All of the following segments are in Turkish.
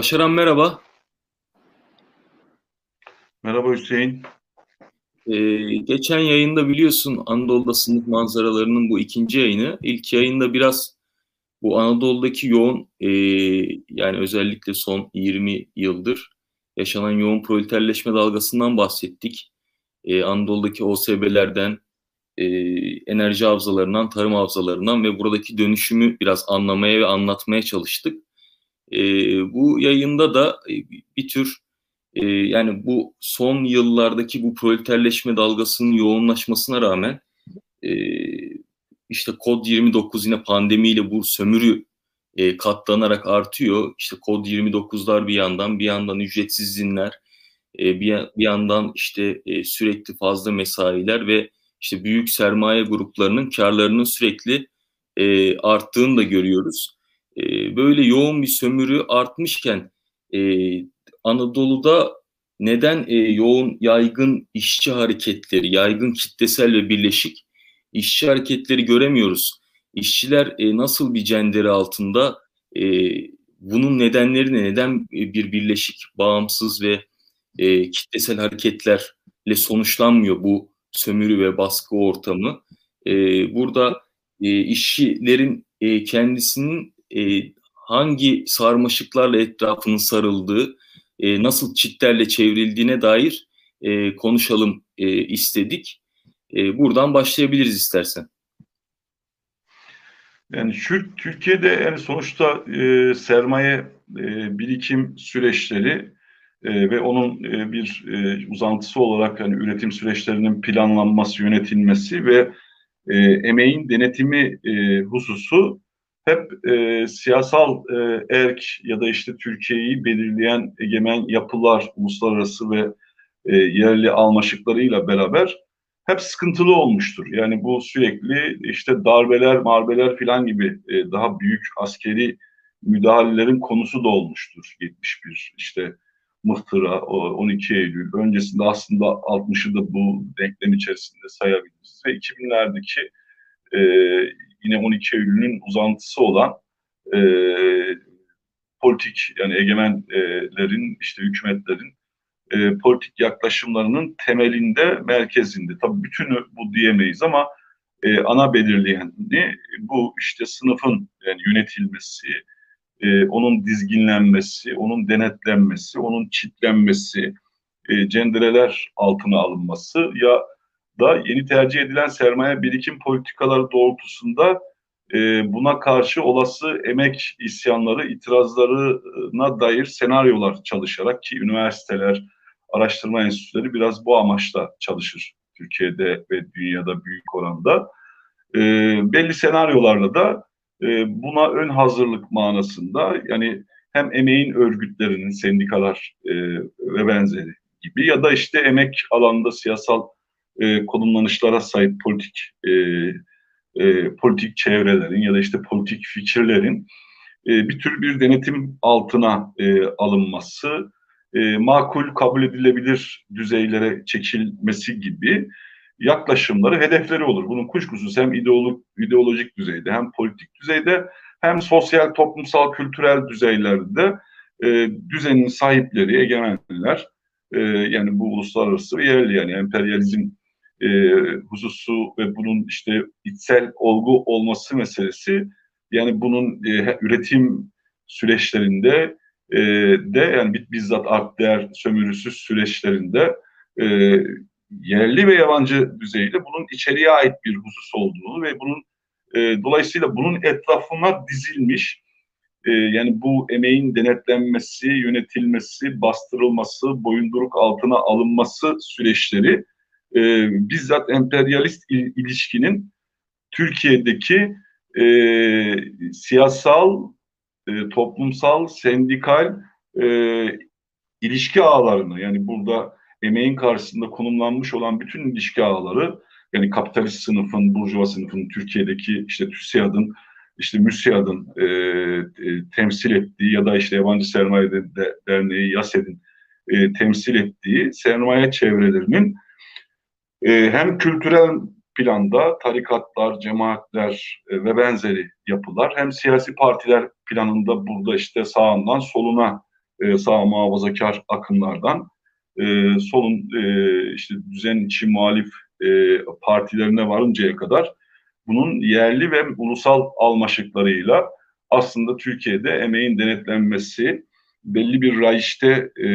Başaran merhaba. Merhaba Hüseyin. Ee, geçen yayında biliyorsun Anadolu'da sınıf manzaralarının bu ikinci yayını. İlk yayında biraz bu Anadolu'daki yoğun e, yani özellikle son 20 yıldır yaşanan yoğun proleterleşme dalgasından bahsettik. Ee, Anadolu'daki OSB'lerden, e, enerji havzalarından, tarım havzalarından ve buradaki dönüşümü biraz anlamaya ve anlatmaya çalıştık. E, bu yayında da bir tür e, yani bu son yıllardaki bu proleterleşme dalgasının yoğunlaşmasına rağmen e, işte kod 29 yine pandemiyle bu sömürü e, katlanarak artıyor. İşte kod 29'lar bir yandan, bir yandan ücretsiz izinler, e, bir, bir yandan işte e, sürekli fazla mesailer ve işte büyük sermaye gruplarının karlarının sürekli e, arttığını da görüyoruz. E, böyle yoğun bir sömürü artmışken e, Anadolu'da neden e, yoğun yaygın işçi hareketleri, yaygın kitlesel ve birleşik işçi hareketleri göremiyoruz? İşçiler e, nasıl bir cenderi altında? E, bunun nedenleri ne? Neden bir birleşik, bağımsız ve e, kitlesel hareketlerle sonuçlanmıyor bu sömürü ve baskı ortamı? E, burada e, işçilerin e, kendisinin e, hangi sarmaşıklarla etrafının sarıldığı, e, nasıl çitlerle çevrildiğine dair e, konuşalım e, istedik. E, buradan başlayabiliriz istersen. Yani şu Türkiye'de yani sonuçta e, sermaye e, birikim süreçleri e, ve onun e, bir e, uzantısı olarak yani üretim süreçlerinin planlanması, yönetilmesi ve e, emeğin denetimi e, hususu hep e, siyasal e, erk ya da işte Türkiye'yi belirleyen egemen yapılar, uluslararası ve e, yerli almaşıklarıyla beraber hep sıkıntılı olmuştur. Yani bu sürekli işte darbeler, marbeler filan gibi e, daha büyük askeri müdahalelerin konusu da olmuştur. 71 işte Mıhtıra, 12 Eylül öncesinde aslında 60'ı da bu denklem içerisinde sayabiliriz. Ve 2000'lerdeki e, yine 12 Eylül'ün uzantısı olan e, politik yani egemenlerin işte hükümetlerin e, politik yaklaşımlarının temelinde merkezinde. Tabii bütünü bu diyemeyiz ama e, ana belirleyeni bu işte sınıfın yani yönetilmesi, e, onun dizginlenmesi, onun denetlenmesi, onun çitlenmesi, e, cendereler altına alınması ya da yeni tercih edilen sermaye birikim politikaları doğrultusunda e, buna karşı olası emek isyanları, itirazlarına dair senaryolar çalışarak ki üniversiteler, araştırma enstitüleri biraz bu amaçla çalışır Türkiye'de ve dünyada büyük oranda. E, belli senaryolarla da e, buna ön hazırlık manasında yani hem emeğin örgütlerinin, sendikalar e, ve benzeri gibi ya da işte emek alanında siyasal e, konumlanışlara sahip politik e, e, politik çevrelerin ya da işte politik fikirlerin e, bir tür bir denetim altına e, alınması, e, makul kabul edilebilir düzeylere çekilmesi gibi yaklaşımları, hedefleri olur. Bunun kuşkusuz hem ideolog, ideolojik düzeyde hem politik düzeyde hem sosyal, toplumsal, kültürel düzeylerde e, düzenin sahipleri, egemenler e, yani bu uluslararası ve yerli yani emperyalizm e, hususu ve bunun işte içsel olgu olması meselesi yani bunun e, üretim süreçlerinde e, de yani bizzat art değer sömürüsü süreçlerinde e, yerli ve yabancı düzeyde bunun içeriye ait bir husus olduğunu ve bunun e, dolayısıyla bunun etrafına dizilmiş e, yani bu emeğin denetlenmesi, yönetilmesi, bastırılması, boyunduruk altına alınması süreçleri e, bizzat emperyalist il, ilişkinin Türkiye'deki e, siyasal, e, toplumsal, sendikal e, ilişki ağlarını yani burada emeğin karşısında konumlanmış olan bütün ilişki ağları yani kapitalist sınıfın, burjuva sınıfın Türkiye'deki işte TÜSİAD'ın işte MÜSİAD'ın e, e, temsil ettiği ya da işte Yabancı Sermaye de, Derneği YASED'in e, temsil ettiği sermaye çevrelerinin e, hem kültürel planda tarikatlar, cemaatler e, ve benzeri yapılar hem siyasi partiler planında burada işte sağından soluna e, sağ muhafazakar akımlardan e, solun e, işte düzen içi muhalif e, partilerine varıncaya kadar bunun yerli ve ulusal almaşıklarıyla aslında Türkiye'de emeğin denetlenmesi belli bir rayişte e,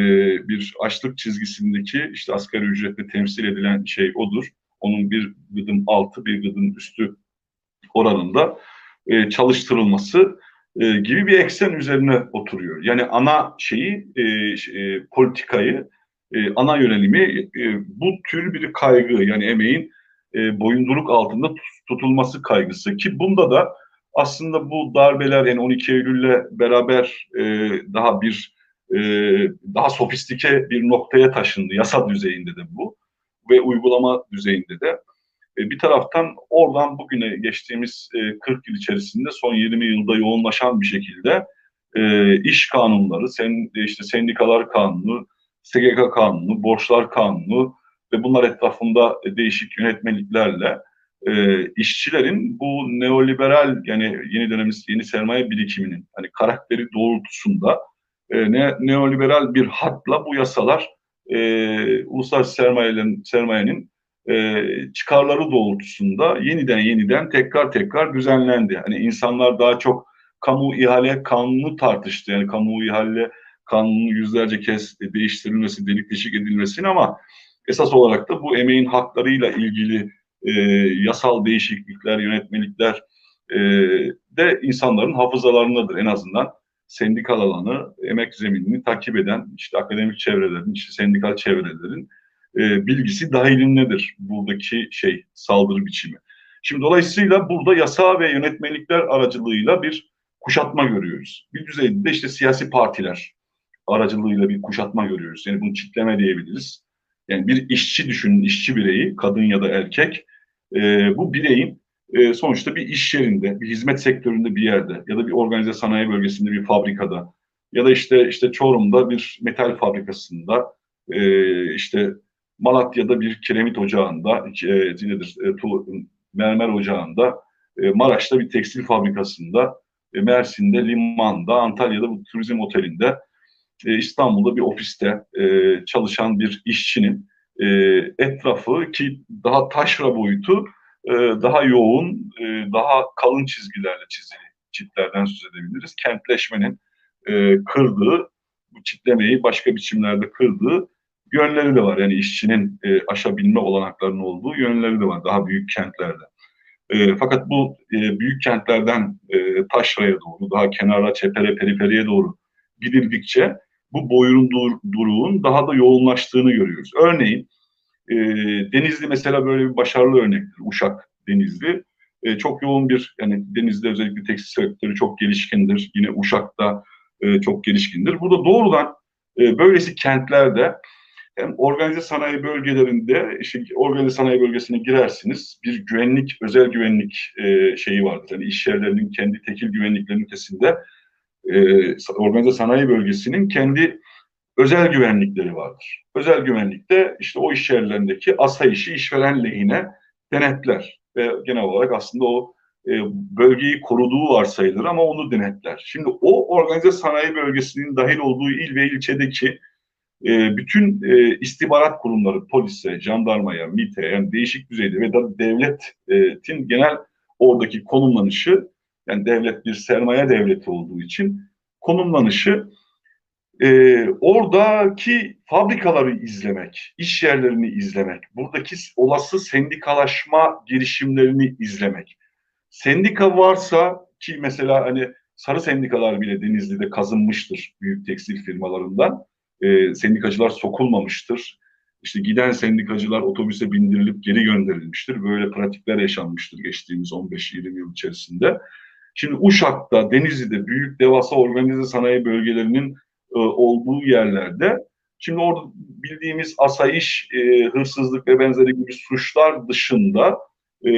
bir açlık çizgisindeki işte asgari ücretle temsil edilen şey odur. Onun bir gıdım altı bir gıdım üstü oranında e, çalıştırılması e, gibi bir eksen üzerine oturuyor. Yani ana şeyi e, e, politikayı e, ana yönelimi e, bu tür bir kaygı yani emeğin e, boyunduruk altında tutulması kaygısı ki bunda da aslında bu darbeler yani 12 Eylül'le beraber e, daha bir e, daha sofistike bir noktaya taşındı. Yasa düzeyinde de bu ve uygulama düzeyinde de. E, bir taraftan oradan bugüne geçtiğimiz e, 40 yıl içerisinde son 20 yılda yoğunlaşan bir şekilde e, iş kanunları, sen, işte sendikalar kanunu, SGK kanunu, borçlar kanunu ve bunlar etrafında değişik yönetmeliklerle e, işçilerin bu neoliberal yani yeni dönemimiz yeni sermaye birikiminin hani karakteri doğrultusunda e, ne, neoliberal bir hatla bu yasalar e, uluslararası sermayenin, sermayenin e, çıkarları doğrultusunda yeniden yeniden tekrar tekrar düzenlendi. Hani insanlar daha çok kamu ihale kanunu tartıştı. Yani kamu ihale kanunu yüzlerce kez değiştirilmesi, delik deşik edilmesini ama esas olarak da bu emeğin haklarıyla ilgili e, yasal değişiklikler, yönetmelikler e, de insanların hafızalarındadır en azından sendikal alanı, emek zeminini takip eden işte akademik çevrelerin, işte sendikal çevrelerin e, bilgisi dahilindedir buradaki şey saldırı biçimi. Şimdi dolayısıyla burada yasa ve yönetmelikler aracılığıyla bir kuşatma görüyoruz. Bir düzeyde de işte siyasi partiler aracılığıyla bir kuşatma görüyoruz. Yani bunu çitleme diyebiliriz. Yani bir işçi düşünün, işçi bireyi, kadın ya da erkek. E, bu bireyin e, sonuçta bir iş yerinde, bir hizmet sektöründe bir yerde ya da bir organize sanayi bölgesinde bir fabrikada ya da işte işte Çorum'da bir metal fabrikasında e, işte Malatya'da bir kiremit ocağında e, nedir e, tu, mermer ocağında e, Maraş'ta bir tekstil fabrikasında e, Mersin'de limanda Antalya'da bu turizm otelinde e, İstanbul'da bir ofiste e, çalışan bir işçinin e, etrafı ki daha taşra boyutu e, daha yoğun, e, daha kalın çizgilerle çizili çitlerden söz edebiliriz. Kentleşmenin e, kırdığı, bu çitlemeyi başka biçimlerde kırdığı yönleri de var. Yani işçinin e, aşabilme olanaklarının olduğu yönleri de var daha büyük kentlerde. E, fakat bu e, büyük kentlerden e, taşraya doğru, daha kenara, çepere, periferiye doğru gidildikçe bu boyun duruğun daha da yoğunlaştığını görüyoruz. Örneğin e, Denizli mesela böyle bir başarılı örnektir. Uşak Denizli. E, çok yoğun bir yani Denizli özellikle tekstil sektörü çok gelişkindir. Yine Uşak'ta e, çok gelişkindir. Burada doğrudan e, böylesi kentlerde hem organize sanayi bölgelerinde işte organize sanayi bölgesine girersiniz. Bir güvenlik, özel güvenlik e, şeyi vardır. Yani iş yerlerinin kendi tekil güvenliklerinin ötesinde e, organize sanayi bölgesinin kendi özel güvenlikleri vardır. Özel güvenlikte işte o iş yerlerindeki asayişi işveren lehine denetler ve genel olarak aslında o e, bölgeyi koruduğu varsayılır ama onu denetler. Şimdi o organize sanayi bölgesinin dahil olduğu il ve ilçedeki e, bütün e, istihbarat kurumları, polise, jandarmaya, MİT'e yani değişik düzeyde ve da devletin genel oradaki konumlanışı yani devlet bir sermaye devleti olduğu için konumlanışı e, oradaki fabrikaları izlemek, iş yerlerini izlemek, buradaki olası sendikalaşma girişimlerini izlemek. Sendika varsa ki mesela hani sarı sendikalar bile Denizli'de kazınmıştır büyük tekstil firmalarından. E, sendikacılar sokulmamıştır. İşte giden sendikacılar otobüse bindirilip geri gönderilmiştir. Böyle pratikler yaşanmıştır geçtiğimiz 15-20 yıl içerisinde. Şimdi Uşak'ta, Denizli'de büyük devasa organize sanayi bölgelerinin e, olduğu yerlerde şimdi orada bildiğimiz asayiş, e, hırsızlık ve benzeri gibi suçlar dışında e,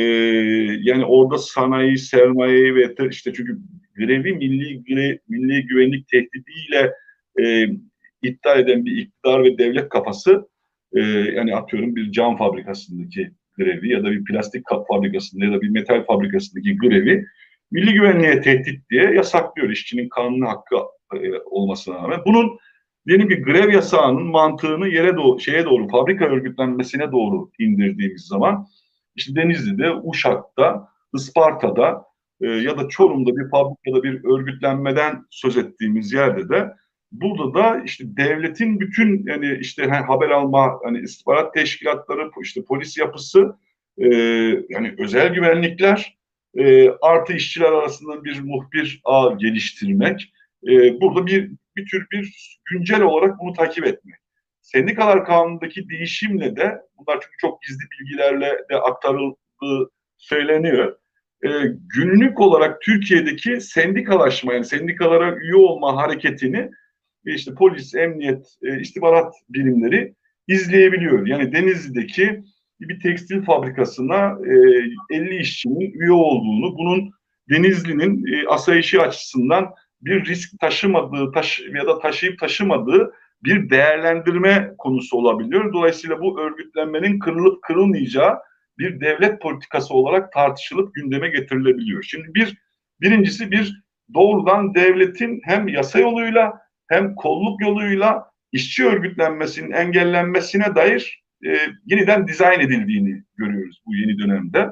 yani orada sanayi, sermayeyi ve işte çünkü grevi milli gre, milli güvenlik tehdidiyle e, iddia eden bir iktidar ve devlet kafası e, yani atıyorum bir cam fabrikasındaki grevi ya da bir plastik kap fabrikasında ya da bir metal fabrikasındaki grevi milli güvenliğe tehdit diye yasaklıyor işçinin kanunu hakkı e, olmasına rağmen. Bunun diyelim ki grev yasağının mantığını yere doğru, şeye doğru, fabrika örgütlenmesine doğru indirdiğimiz zaman işte Denizli'de, Uşak'ta, Isparta'da e, ya da Çorum'da bir fabrikada bir örgütlenmeden söz ettiğimiz yerde de burada da işte devletin bütün yani işte haber alma hani istihbarat teşkilatları işte polis yapısı e, yani özel güvenlikler e, artı işçiler arasında bir muhbir ağ geliştirmek e, burada bir bir tür bir güncel olarak bunu takip etmek. Sendikalar kanunundaki değişimle de bunlar çünkü çok gizli bilgilerle de aktarıldığı söyleniyor. E, günlük olarak Türkiye'deki sendikalaşma yani sendikalara üye olma hareketini işte polis, emniyet, e, istihbarat birimleri izleyebiliyor. Yani Denizli'deki bir tekstil fabrikasına e, 50 işçinin üye olduğunu, bunun Denizli'nin e, asayişi açısından bir risk taşımadığı taş ya da taşıyıp taşımadığı bir değerlendirme konusu olabiliyor. Dolayısıyla bu örgütlenmenin kırılıp kırılmayacağı bir devlet politikası olarak tartışılıp gündeme getirilebiliyor. Şimdi bir birincisi bir doğrudan devletin hem yasa yoluyla hem kolluk yoluyla işçi örgütlenmesinin engellenmesine dair e, yeniden dizayn edildiğini görüyoruz bu yeni dönemde.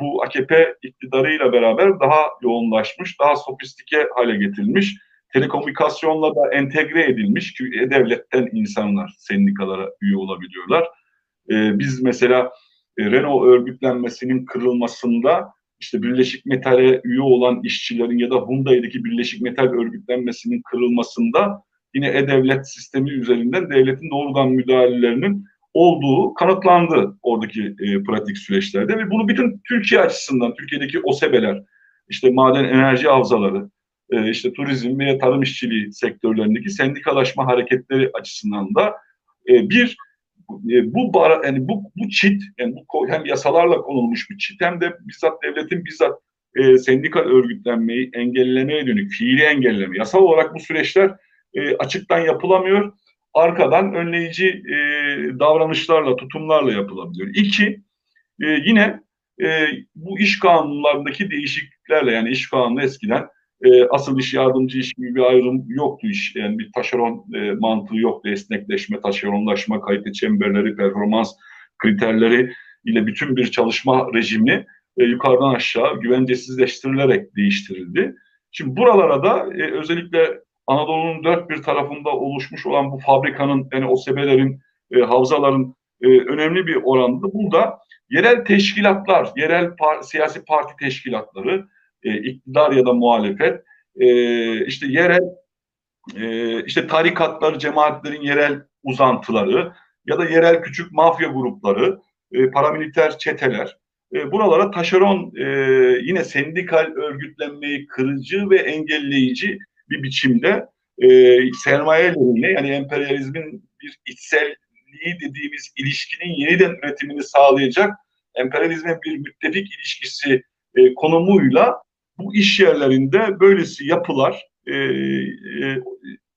Bu AKP iktidarıyla beraber daha yoğunlaşmış, daha sofistike hale getirilmiş, telekomünikasyonla da entegre edilmiş ki devletten insanlar sendikalara üye olabiliyorlar. E, biz mesela e, Renault örgütlenmesinin kırılmasında işte Birleşik Metal'e üye olan işçilerin ya da Hyundai'deki Birleşik Metal örgütlenmesinin kırılmasında yine e-devlet sistemi üzerinden devletin doğrudan müdahalelerinin olduğu kanıtlandı oradaki e, pratik süreçlerde ve bunu bütün Türkiye açısından Türkiye'deki OSEB'ler, işte maden enerji havzaları, e, işte turizm ve tarım işçiliği sektörlerindeki sendikalaşma hareketleri açısından da e, bir e, bu bara, yani bu bu çit yani bu hem yasalarla konulmuş bir çit hem de bizzat devletin bizzat e, sendikal örgütlenmeyi engellemeye dönük fiili engelleme. Yasal olarak bu süreçler e, açıktan yapılamıyor. Arkadan önleyici e, davranışlarla, tutumlarla yapılabiliyor. İki, e, yine e, bu iş kanunlarındaki değişikliklerle yani iş kanunu eskiden e, asıl iş yardımcı iş gibi bir ayrım yoktu iş. Yani bir taşeron e, mantığı yoktu. Esnekleşme, taşeronlaşma, kalite çemberleri, performans kriterleri ile bütün bir çalışma rejimi e, yukarıdan aşağı güvencesizleştirilerek değiştirildi. Şimdi buralara da e, özellikle Anadolu'nun dört bir tarafında oluşmuş olan bu fabrikanın yani o sebelerin, e, havzaların e, önemli bir oranda burada yerel teşkilatlar, yerel par siyasi parti teşkilatları, e, iktidar ya da muhalefet, e, işte yerel e, işte tarikatlar, cemaatlerin yerel uzantıları ya da yerel küçük mafya grupları, e, paramiliter çeteler, e, buralara taşeron e, yine sendikal örgütlenmeyi kırıcı ve engelleyici bir biçimde e, sermayeleriyle yani emperyalizmin bir içselliği dediğimiz ilişkinin yeniden üretimini sağlayacak emperyalizme bir müttefik ilişkisi e, konumuyla bu iş yerlerinde böylesi yapılar e, e,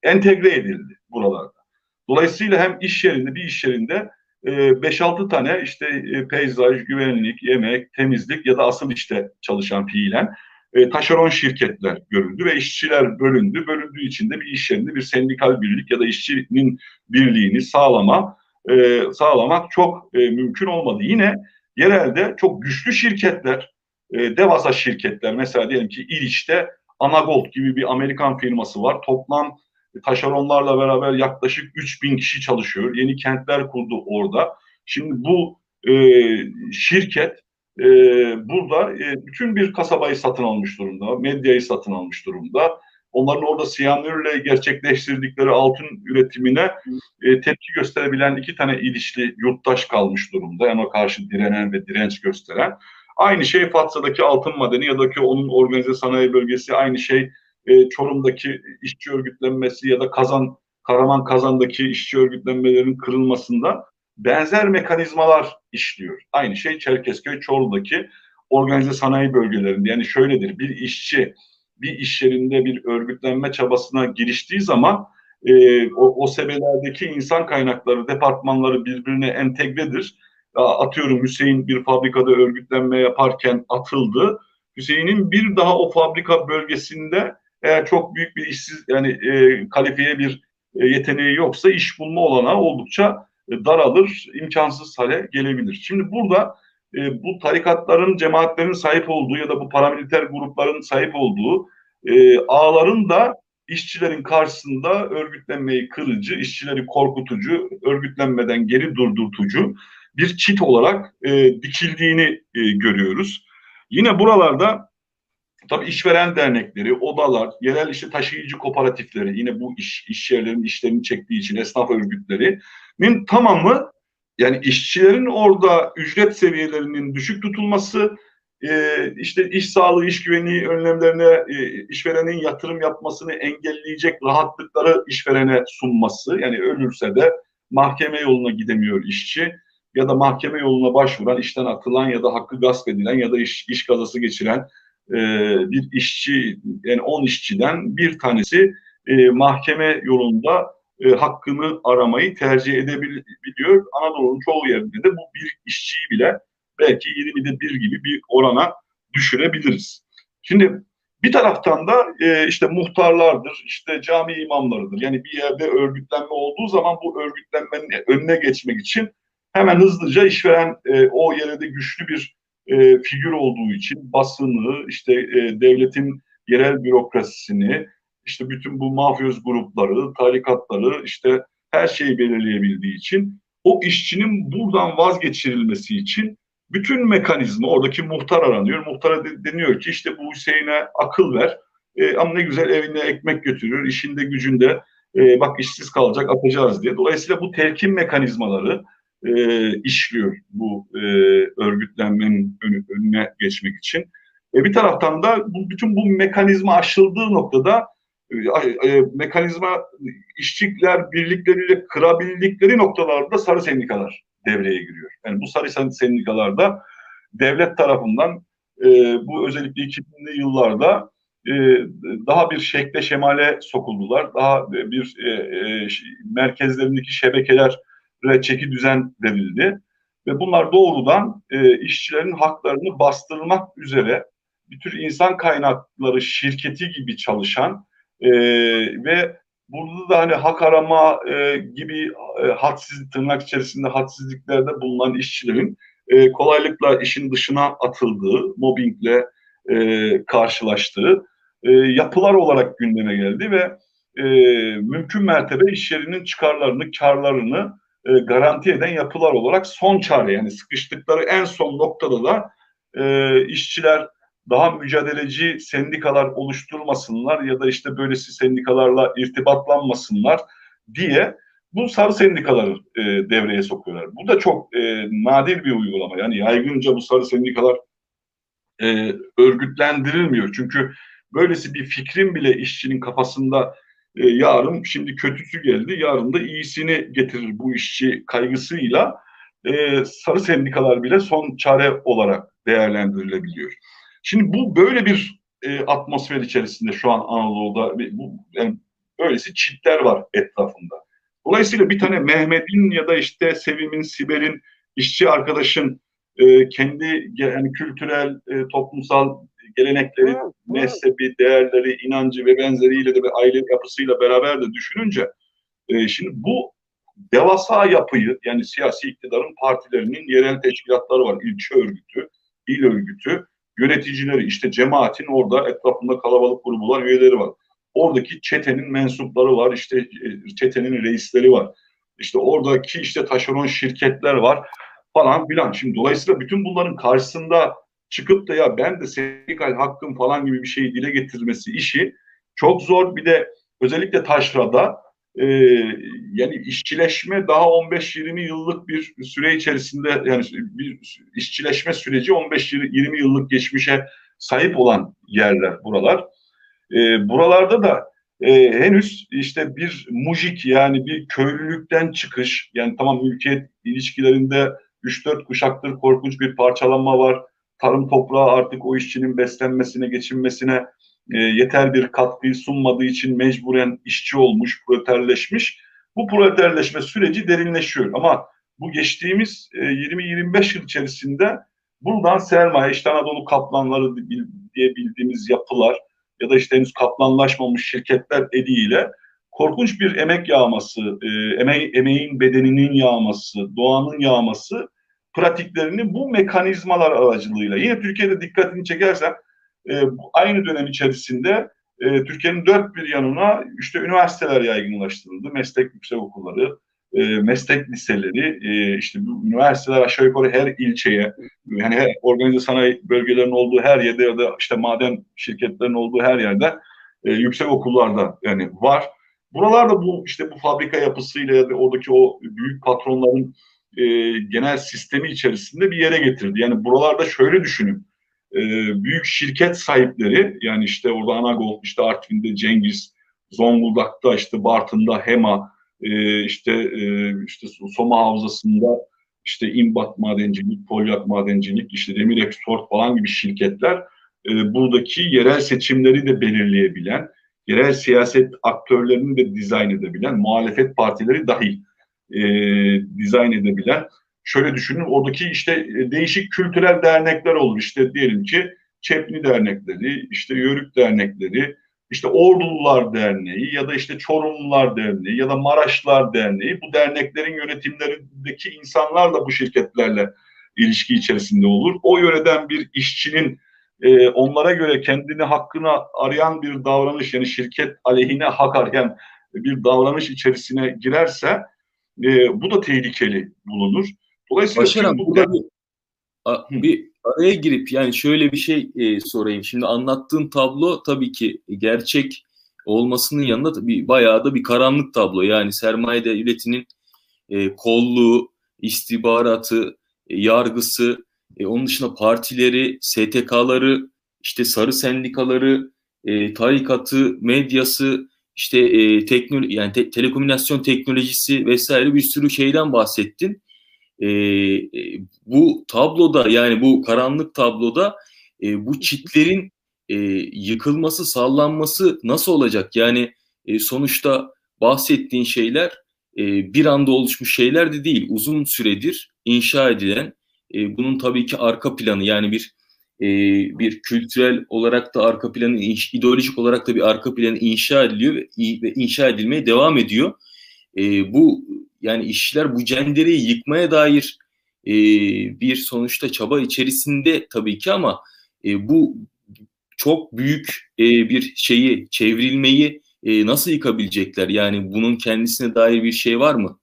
entegre edildi buralarda. Dolayısıyla hem iş yerinde bir iş yerinde 5-6 e, tane işte e, peyzaj, güvenlik, yemek, temizlik ya da asıl işte çalışan fiilen e, taşeron şirketler görüldü ve işçiler bölündü. Bölündüğü için de bir iş yerinde bir sendikal birlik ya da işçinin birliğini sağlama sağlamak çok mümkün olmadı. Yine yerelde çok güçlü şirketler e, devasa şirketler mesela diyelim ki İliç'te Anagold gibi bir Amerikan firması var. Toplam taşeronlarla beraber yaklaşık 3000 kişi çalışıyor. Yeni kentler kurdu orada. Şimdi bu e, şirket e, burada e, bütün bir kasabayı satın almış durumda. Medyayı satın almış durumda. Onların orada siyanürle gerçekleştirdikleri altın üretimine e, tepki gösterebilen iki tane ilişli yurttaş kalmış durumda. Yani o karşı direnen ve direnç gösteren. Aynı şey Fatsa'daki altın madeni ya da ki onun organize sanayi bölgesi aynı şey e, Çorum'daki işçi örgütlenmesi ya da Kazan Karaman Kazan'daki işçi örgütlenmelerin kırılmasında benzer mekanizmalar işliyor. Aynı şey Çerkezköy Çorlu'daki organize sanayi bölgelerinde. Yani şöyledir bir işçi bir iş yerinde bir örgütlenme çabasına giriştiği zaman e, o, o sebelerdeki insan kaynakları, departmanları birbirine entegredir atıyorum Hüseyin bir fabrikada örgütlenme yaparken atıldı. Hüseyin'in bir daha o fabrika bölgesinde eğer çok büyük bir işsiz yani e, kalifiye bir e, yeteneği yoksa iş bulma olanağı oldukça daralır, imkansız hale gelebilir. Şimdi burada e, bu tarikatların, cemaatlerin sahip olduğu ya da bu paramiliter grupların sahip olduğu e, ağların da işçilerin karşısında örgütlenmeyi kırıcı, işçileri korkutucu, örgütlenmeden geri durdurtucu bir çit olarak e, dikildiğini e, görüyoruz. Yine buralarda tabii işveren dernekleri, odalar, yerel işte taşıyıcı kooperatifleri, yine bu iş, iş yerlerinin işlerini çektiği için esnaf örgütlerinin tamamı yani işçilerin orada ücret seviyelerinin düşük tutulması, e, işte iş sağlığı, iş güvenliği önlemlerine e, işverenin yatırım yapmasını engelleyecek rahatlıkları işverene sunması. Yani ölürse de mahkeme yoluna gidemiyor işçi ya da mahkeme yoluna başvuran, işten atılan ya da hakkı gasp edilen ya da iş, iş kazası geçiren e, bir işçi, yani 10 işçiden bir tanesi mahkeme yolunda e, hakkını aramayı tercih edebiliyor. Anadolu'nun çoğu yerinde de bu bir işçiyi bile belki 20'de bir gibi bir orana düşürebiliriz. Şimdi bir taraftan da e, işte muhtarlardır, işte cami imamlarıdır. Yani bir yerde örgütlenme olduğu zaman bu örgütlenmenin önüne geçmek için hemen hızlıca işveren e, o yerde güçlü bir e, figür olduğu için basını, işte e, devletin yerel bürokrasisini, işte bütün bu mafyoz grupları, tarikatları, işte her şeyi belirleyebildiği için o işçinin buradan vazgeçirilmesi için bütün mekanizma oradaki muhtar aranıyor. Muhtara de, deniyor ki işte bu Hüseyin'e akıl ver. E, ama ne güzel evine ekmek götürüyor. işinde gücünde e, bak işsiz kalacak atacağız diye. Dolayısıyla bu telkin mekanizmaları e, işliyor bu e, örgütlenmenin önü, önüne geçmek için. E, bir taraftan da bu, bütün bu mekanizma aşıldığı noktada e, mekanizma işçiler birlikleriyle kırabildikleri noktalarda sarı sendikalar devreye giriyor. Yani bu sarı sendikalarda devlet tarafından e, bu özellikle 2000'li yıllarda e, daha bir şekle şemale sokuldular. Daha bir e, e, merkezlerindeki şebekeler çeki düzen verildi. Ve bunlar doğrudan e, işçilerin haklarını bastırmak üzere bir tür insan kaynakları şirketi gibi çalışan e, ve burada da hani hak arama e, gibi e, hadsiz tırnak içerisinde hadsizliklerde bulunan işçilerin e, kolaylıkla işin dışına atıldığı, mobbingle e, karşılaştığı e, yapılar olarak gündeme geldi ve e, mümkün mertebe iş yerinin çıkarlarını, karlarını e, garanti eden yapılar olarak son çare. Yani sıkıştıkları en son noktada da e, işçiler daha mücadeleci sendikalar oluşturmasınlar ya da işte böylesi sendikalarla irtibatlanmasınlar diye bu sarı sendikaları e, devreye sokuyorlar. Bu da çok e, nadir bir uygulama. Yani yaygınca bu sarı sendikalar e, örgütlendirilmiyor. Çünkü böylesi bir fikrin bile işçinin kafasında e, yarın şimdi kötüsü geldi, yarın da iyisini getirir bu işçi kaygısıyla e, sarı sendikalar bile son çare olarak değerlendirilebiliyor. Şimdi bu böyle bir e, atmosfer içerisinde şu an Anadolu'da bu yani böylesi çitler var etrafında. Dolayısıyla bir tane Mehmet'in ya da işte Sevim'in, Sibel'in, işçi arkadaşın e, kendi yani kültürel, e, toplumsal gelenekleri, mezhebi, değerleri, inancı ve benzeriyle de ve aile yapısıyla beraber de düşününce e, şimdi bu devasa yapıyı yani siyasi iktidarın partilerinin yerel teşkilatları var. ilçe örgütü, il örgütü, yöneticileri işte cemaatin orada etrafında kalabalık gruplar üyeleri var. Oradaki çetenin mensupları var, işte e, çetenin reisleri var. İşte oradaki işte taşeron şirketler var falan filan. Şimdi dolayısıyla bütün bunların karşısında çıkıp da ya ben de sendikal hakkım falan gibi bir şeyi dile getirmesi işi çok zor. Bir de özellikle taşrada e, yani işçileşme daha 15-20 yıllık bir süre içerisinde yani bir işçileşme süreci 15-20 yıllık geçmişe sahip olan yerler buralar. E, buralarda da e, henüz işte bir mujik yani bir köylülükten çıkış yani tamam mülkiyet ilişkilerinde 3-4 kuşaktır korkunç bir parçalanma var. Tarım toprağı artık o işçinin beslenmesine, geçinmesine e, yeter bir katkıyı sunmadığı için mecburen işçi olmuş, proleterleşmiş. Bu proleterleşme süreci derinleşiyor ama bu geçtiğimiz e, 20-25 yıl içerisinde buradan sermaye, işte Anadolu kaplanları diye bildiğimiz yapılar ya da işte henüz kaplanlaşmamış şirketler eliyle korkunç bir emek yağması, e, eme emeğin bedeninin yağması, doğanın yağması pratiklerini bu mekanizmalar aracılığıyla yine Türkiye'de dikkatini çekersen e, aynı dönem içerisinde e, Türkiye'nin dört bir yanına işte üniversiteler yaygınlaştırıldı, meslek yüksek okulları, e, meslek liseleri, e, işte bu üniversiteler aşağı yukarı her ilçeye, yani her organize sanayi bölgelerinin olduğu her yerde ya da işte maden şirketlerinin olduğu her yerde e, yüksek okullarda yani var. Buralarda bu işte bu fabrika yapısıyla ya da oradaki o büyük patronların e, genel sistemi içerisinde bir yere getirdi. Yani buralarda şöyle düşünün. E, büyük şirket sahipleri yani işte orada Anagol, işte Artvin'de Cengiz, Zonguldak'ta işte Bartın'da Hema, e, işte e, işte Soma Havzası'nda işte İmbat Madencilik, Polyak Madencilik, işte Demir Export falan gibi şirketler e, buradaki yerel seçimleri de belirleyebilen, yerel siyaset aktörlerini de dizayn edebilen, muhalefet partileri dahil e, dizayn edebilen, şöyle düşünün oradaki işte e, değişik kültürel dernekler olur. İşte diyelim ki Çepni dernekleri, işte Yörük dernekleri, işte Ordulular Derneği ya da işte Çorumlular Derneği ya da Maraşlar Derneği bu derneklerin yönetimlerindeki insanlarla bu şirketlerle ilişki içerisinde olur. O yöreden bir işçinin e, onlara göre kendini hakkını arayan bir davranış yani şirket aleyhine hak arayan bir davranış içerisine girerse e, bu da tehlikeli bulunur. Dolayısıyla Başaran, burada bir, a, bir araya girip yani şöyle bir şey e, sorayım. Şimdi anlattığın tablo tabii ki gerçek olmasının yanında bir bayağı da bir karanlık tablo. Yani sermaye devletinin e, kolluğu, istihbaratı, e, yargısı, e, onun dışında partileri, STK'ları, işte sarı sendikaları, e, tarikatı, medyası, işte e, teknoloji yani te- telekomünikasyon teknolojisi vesaire bir sürü şeyden bahsettin. E, e, bu tabloda yani bu karanlık tabloda e, bu çitlerin e, yıkılması, sallanması nasıl olacak? Yani e, sonuçta bahsettiğin şeyler e, bir anda oluşmuş şeyler de değil. Uzun süredir inşa edilen e, bunun tabii ki arka planı yani bir e, bir kültürel olarak da arka planı, ideolojik olarak da bir arka planı inşa ediliyor ve, ve inşa edilmeye devam ediyor. E, bu yani işçiler bu cendereyi yıkmaya dair e, bir sonuçta çaba içerisinde tabii ki ama e, bu çok büyük e, bir şeyi çevrilmeyi e, nasıl yıkabilecekler? Yani bunun kendisine dair bir şey var mı?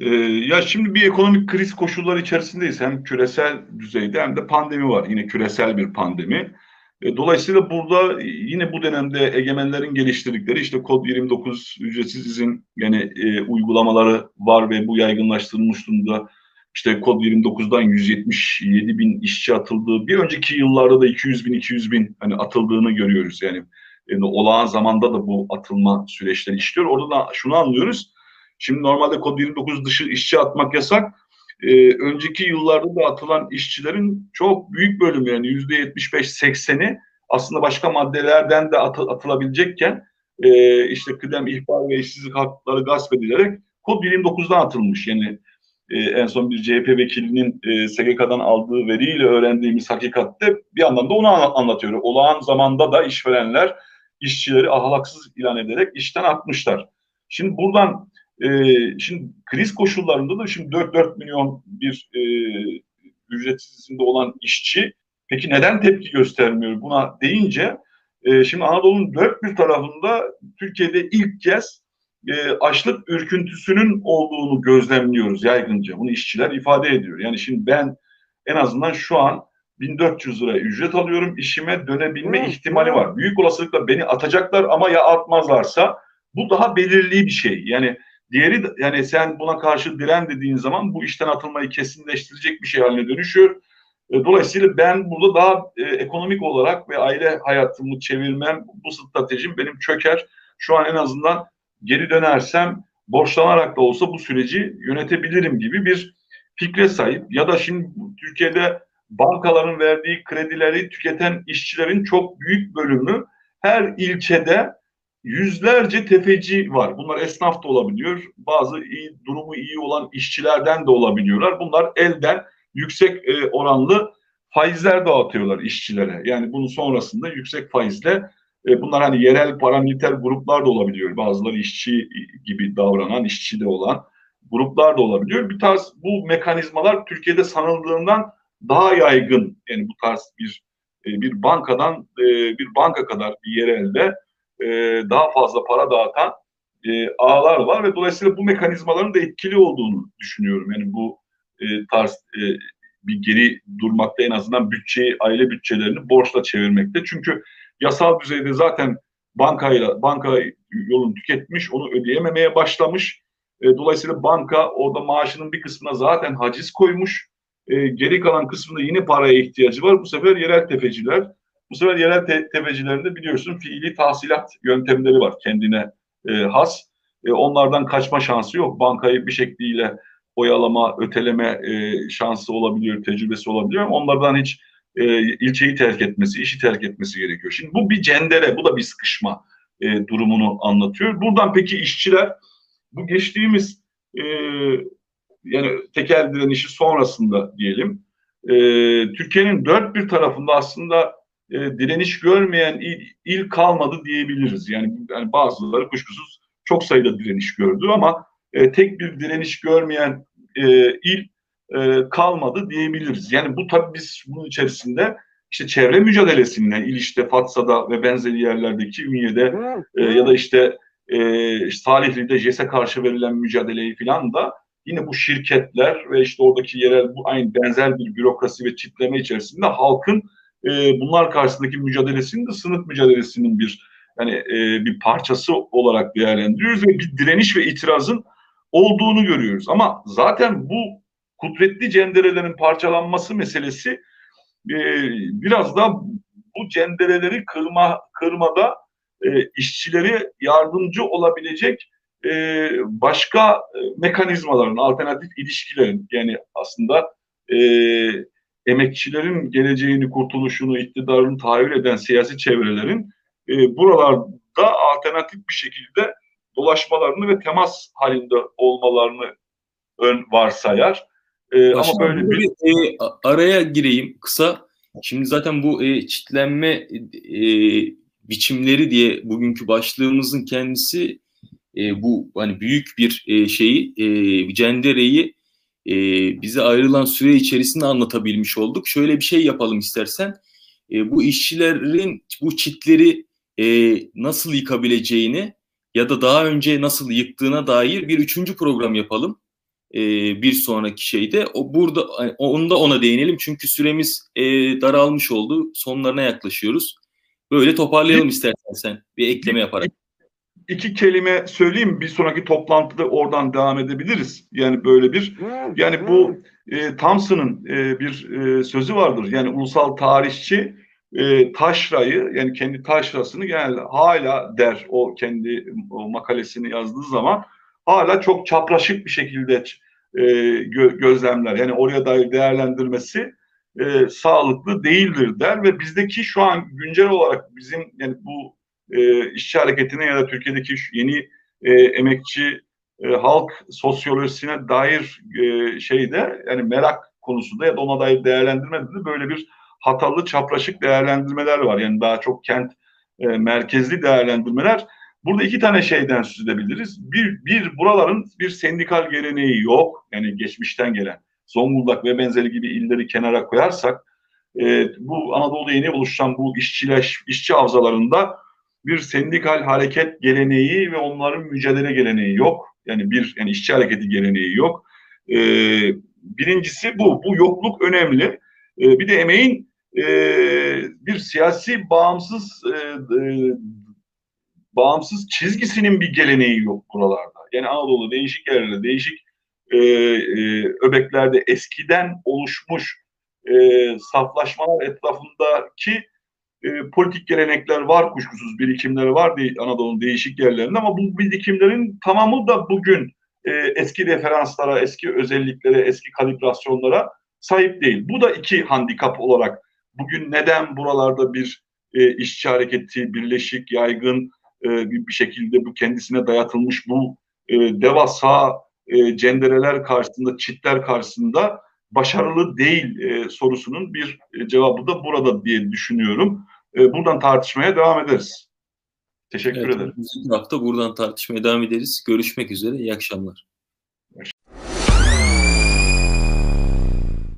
Ee, ya şimdi bir ekonomik kriz koşulları içerisindeyiz. Hem küresel düzeyde hem de pandemi var. Yine küresel bir pandemi. E, dolayısıyla burada yine bu dönemde egemenlerin geliştirdikleri işte kod 29 ücretsiz izin yani e, uygulamaları var ve bu yaygınlaştırılmış durumda. İşte kod 29'dan 177 bin işçi atıldığı, bir önceki yıllarda da 200 bin 200 bin hani atıldığını görüyoruz. Yani, yani olağan zamanda da bu atılma süreçleri işliyor. Orada da şunu anlıyoruz. Şimdi normalde kod 29 dışı işçi atmak yasak e, önceki yıllarda da atılan işçilerin çok büyük bölümü yani yüzde 75-80'i aslında başka maddelerden de atı, atılabilecekken e, işte kıdem, ihbar ve işsizlik hakları gasp edilerek kod 29'dan atılmış. Yani e, en son bir CHP vekilinin e, SGK'dan aldığı veriyle öğrendiğimiz hakikatte bir anlamda onu anlatıyor. Olağan zamanda da işverenler işçileri ahlaksız ilan ederek işten atmışlar. Şimdi buradan e, şimdi kriz koşullarında da şimdi 4-4 milyon bir e, ücretsizliğinde olan işçi peki neden tepki göstermiyor buna deyince e, şimdi Anadolu'nun dört bir tarafında Türkiye'de ilk kez e, açlık ürküntüsünün olduğunu gözlemliyoruz yaygınca. Bunu işçiler ifade ediyor. Yani şimdi ben en azından şu an 1400 lira ücret alıyorum. işime dönebilme ihtimali var. Büyük olasılıkla beni atacaklar ama ya atmazlarsa bu daha belirli bir şey. Yani Diğeri yani sen buna karşı diren dediğin zaman bu işten atılmayı kesinleştirecek bir şey haline dönüşüyor. E, dolayısıyla ben burada daha e, ekonomik olarak ve aile hayatımı çevirmem, bu stratejim benim çöker. Şu an en azından geri dönersem borçlanarak da olsa bu süreci yönetebilirim gibi bir fikre sahip. Ya da şimdi Türkiye'de bankaların verdiği kredileri tüketen işçilerin çok büyük bölümü her ilçede yüzlerce tefeci var. Bunlar esnaf da olabiliyor. Bazı iyi, durumu iyi olan işçilerden de olabiliyorlar. Bunlar elden yüksek e, oranlı faizler dağıtıyorlar işçilere. Yani bunun sonrasında yüksek faizle E, bunlar hani yerel paramiliter gruplar da olabiliyor. Bazıları işçi gibi davranan, işçi de olan gruplar da olabiliyor. Bir tarz bu mekanizmalar Türkiye'de sanıldığından daha yaygın. Yani bu tarz bir e, bir bankadan e, bir banka kadar bir yerelde e, daha fazla para dağıtan ağlar var ve dolayısıyla bu mekanizmaların da etkili olduğunu düşünüyorum. Yani bu tarz bir geri durmakta en azından bütçeyi, aile bütçelerini borçla çevirmekte. Çünkü yasal düzeyde zaten bankayla banka yolunu tüketmiş, onu ödeyememeye başlamış. dolayısıyla banka orada maaşının bir kısmına zaten haciz koymuş e, geri kalan kısmında yine paraya ihtiyacı var. Bu sefer yerel tefeciler. Bu sefer yerel te tefecilerinde biliyorsun fiili tahsilat yöntemleri var kendine e, has. E, onlardan kaçma şansı yok. Bankayı bir şekliyle oyalama, öteleme e, şansı olabiliyor, tecrübesi olabiliyor. Onlardan hiç e, ilçeyi terk etmesi, işi terk etmesi gerekiyor. Şimdi bu bir cendere, bu da bir sıkışma e, durumunu anlatıyor. Buradan peki işçiler bu geçtiğimiz e, yani tekel direnişi sonrasında diyelim e, Türkiye'nin dört bir tarafında aslında e, direniş görmeyen il, il kalmadı diyebiliriz. Yani, yani bazıları kuşkusuz çok sayıda direniş gördü ama e, tek bir direniş görmeyen e, il e, kalmadı diyebiliriz. Yani bu tabii biz bunun içerisinde işte çevre mücadelesinden İliş'te, Fatsa'da ve benzeri yerlerdeki Ünye'de e, ya da işte e, Salihli'de JES'e karşı verilen mücadeleyi filan da yine bu şirketler ve işte oradaki yerel bu aynı benzer bir bürokrasi ve çitleme içerisinde halkın e, bunlar karşısındaki mücadelesinin de sınıf mücadelesinin bir yani e, bir parçası olarak değerlendiriyoruz ve bir direniş ve itirazın olduğunu görüyoruz. Ama zaten bu kudretli cenderelerin parçalanması meselesi e, biraz da bu cendereleri kırma kırmada e, işçileri yardımcı olabilecek e, başka e, mekanizmaların, alternatif ilişkilerin yani aslında e, emekçilerin geleceğini, kurtuluşunu, iktidarını tahayyül eden siyasi çevrelerin e, buralarda alternatif bir şekilde dolaşmalarını ve temas halinde olmalarını ön varsayar. E, ama böyle bir e, araya gireyim kısa. Şimdi zaten bu e, çitlenme e, biçimleri diye bugünkü başlığımızın kendisi e, bu hani büyük bir e, şeyi e, cendereyi e, bize ayrılan süre içerisinde anlatabilmiş olduk. Şöyle bir şey yapalım istersen. E, bu işçilerin bu çitleri e, nasıl yıkabileceğini ya da daha önce nasıl yıktığına dair bir üçüncü program yapalım. E, bir sonraki şeyde o burada onu da ona değinelim çünkü süremiz e, daralmış oldu. Sonlarına yaklaşıyoruz. Böyle toparlayalım istersen sen bir ekleme yaparak iki kelime söyleyeyim bir sonraki toplantıda oradan devam edebiliriz. Yani böyle bir yani bu e, Thompson'ın e, bir e, sözü vardır. Yani ulusal tarihçi e, taşrayı yani kendi taşrasını genelde hala der o kendi o makalesini yazdığı zaman hala çok çapraşık bir şekilde e, gö, gözlemler. Yani oraya dair değerlendirmesi e, sağlıklı değildir der ve bizdeki şu an güncel olarak bizim yani bu e, işçi hareketine ya da Türkiye'deki yeni e, emekçi e, halk sosyolojisine dair e, şeyde yani merak konusunda ya da ona dair değerlendirmede de böyle bir hatalı çapraşık değerlendirmeler var. Yani daha çok kent e, merkezli değerlendirmeler. Burada iki tane şeyden söz edebiliriz. Bir, bir buraların bir sendikal geleneği yok. Yani geçmişten gelen Zonguldak ve benzeri gibi illeri kenara koyarsak e, bu Anadolu'da yeni oluşan bu işçileş, işçi havzalarında bir sendikal hareket geleneği ve onların mücadele geleneği yok. Yani bir yani işçi hareketi geleneği yok. E, birincisi bu. Bu yokluk önemli. E, bir de emeğin e, bir siyasi bağımsız e, e, bağımsız çizgisinin bir geleneği yok buralarda. Yani Anadolu değişik yerlerde, değişik e, e, öbeklerde eskiden oluşmuş e, saflaşmalar etrafındaki e, politik gelenekler var kuşkusuz birikimler var değil Anadolu'nun değişik yerlerinde ama bu birikimlerin tamamı da bugün e, eski referanslara, eski özelliklere, eski kalibrasyonlara sahip değil. Bu da iki handikap olarak bugün neden buralarda bir e, işçi hareketi birleşik, yaygın e, bir şekilde bu kendisine dayatılmış bu e, devasa e, cendereler karşısında, çitler karşısında başarılı değil e, sorusunun bir e, cevabı da burada diye düşünüyorum. Ee, buradan tartışmaya devam ederiz. Teşekkür evet, ederim. Önümüzdeki hafta buradan tartışmaya devam ederiz. Görüşmek üzere. İyi akşamlar.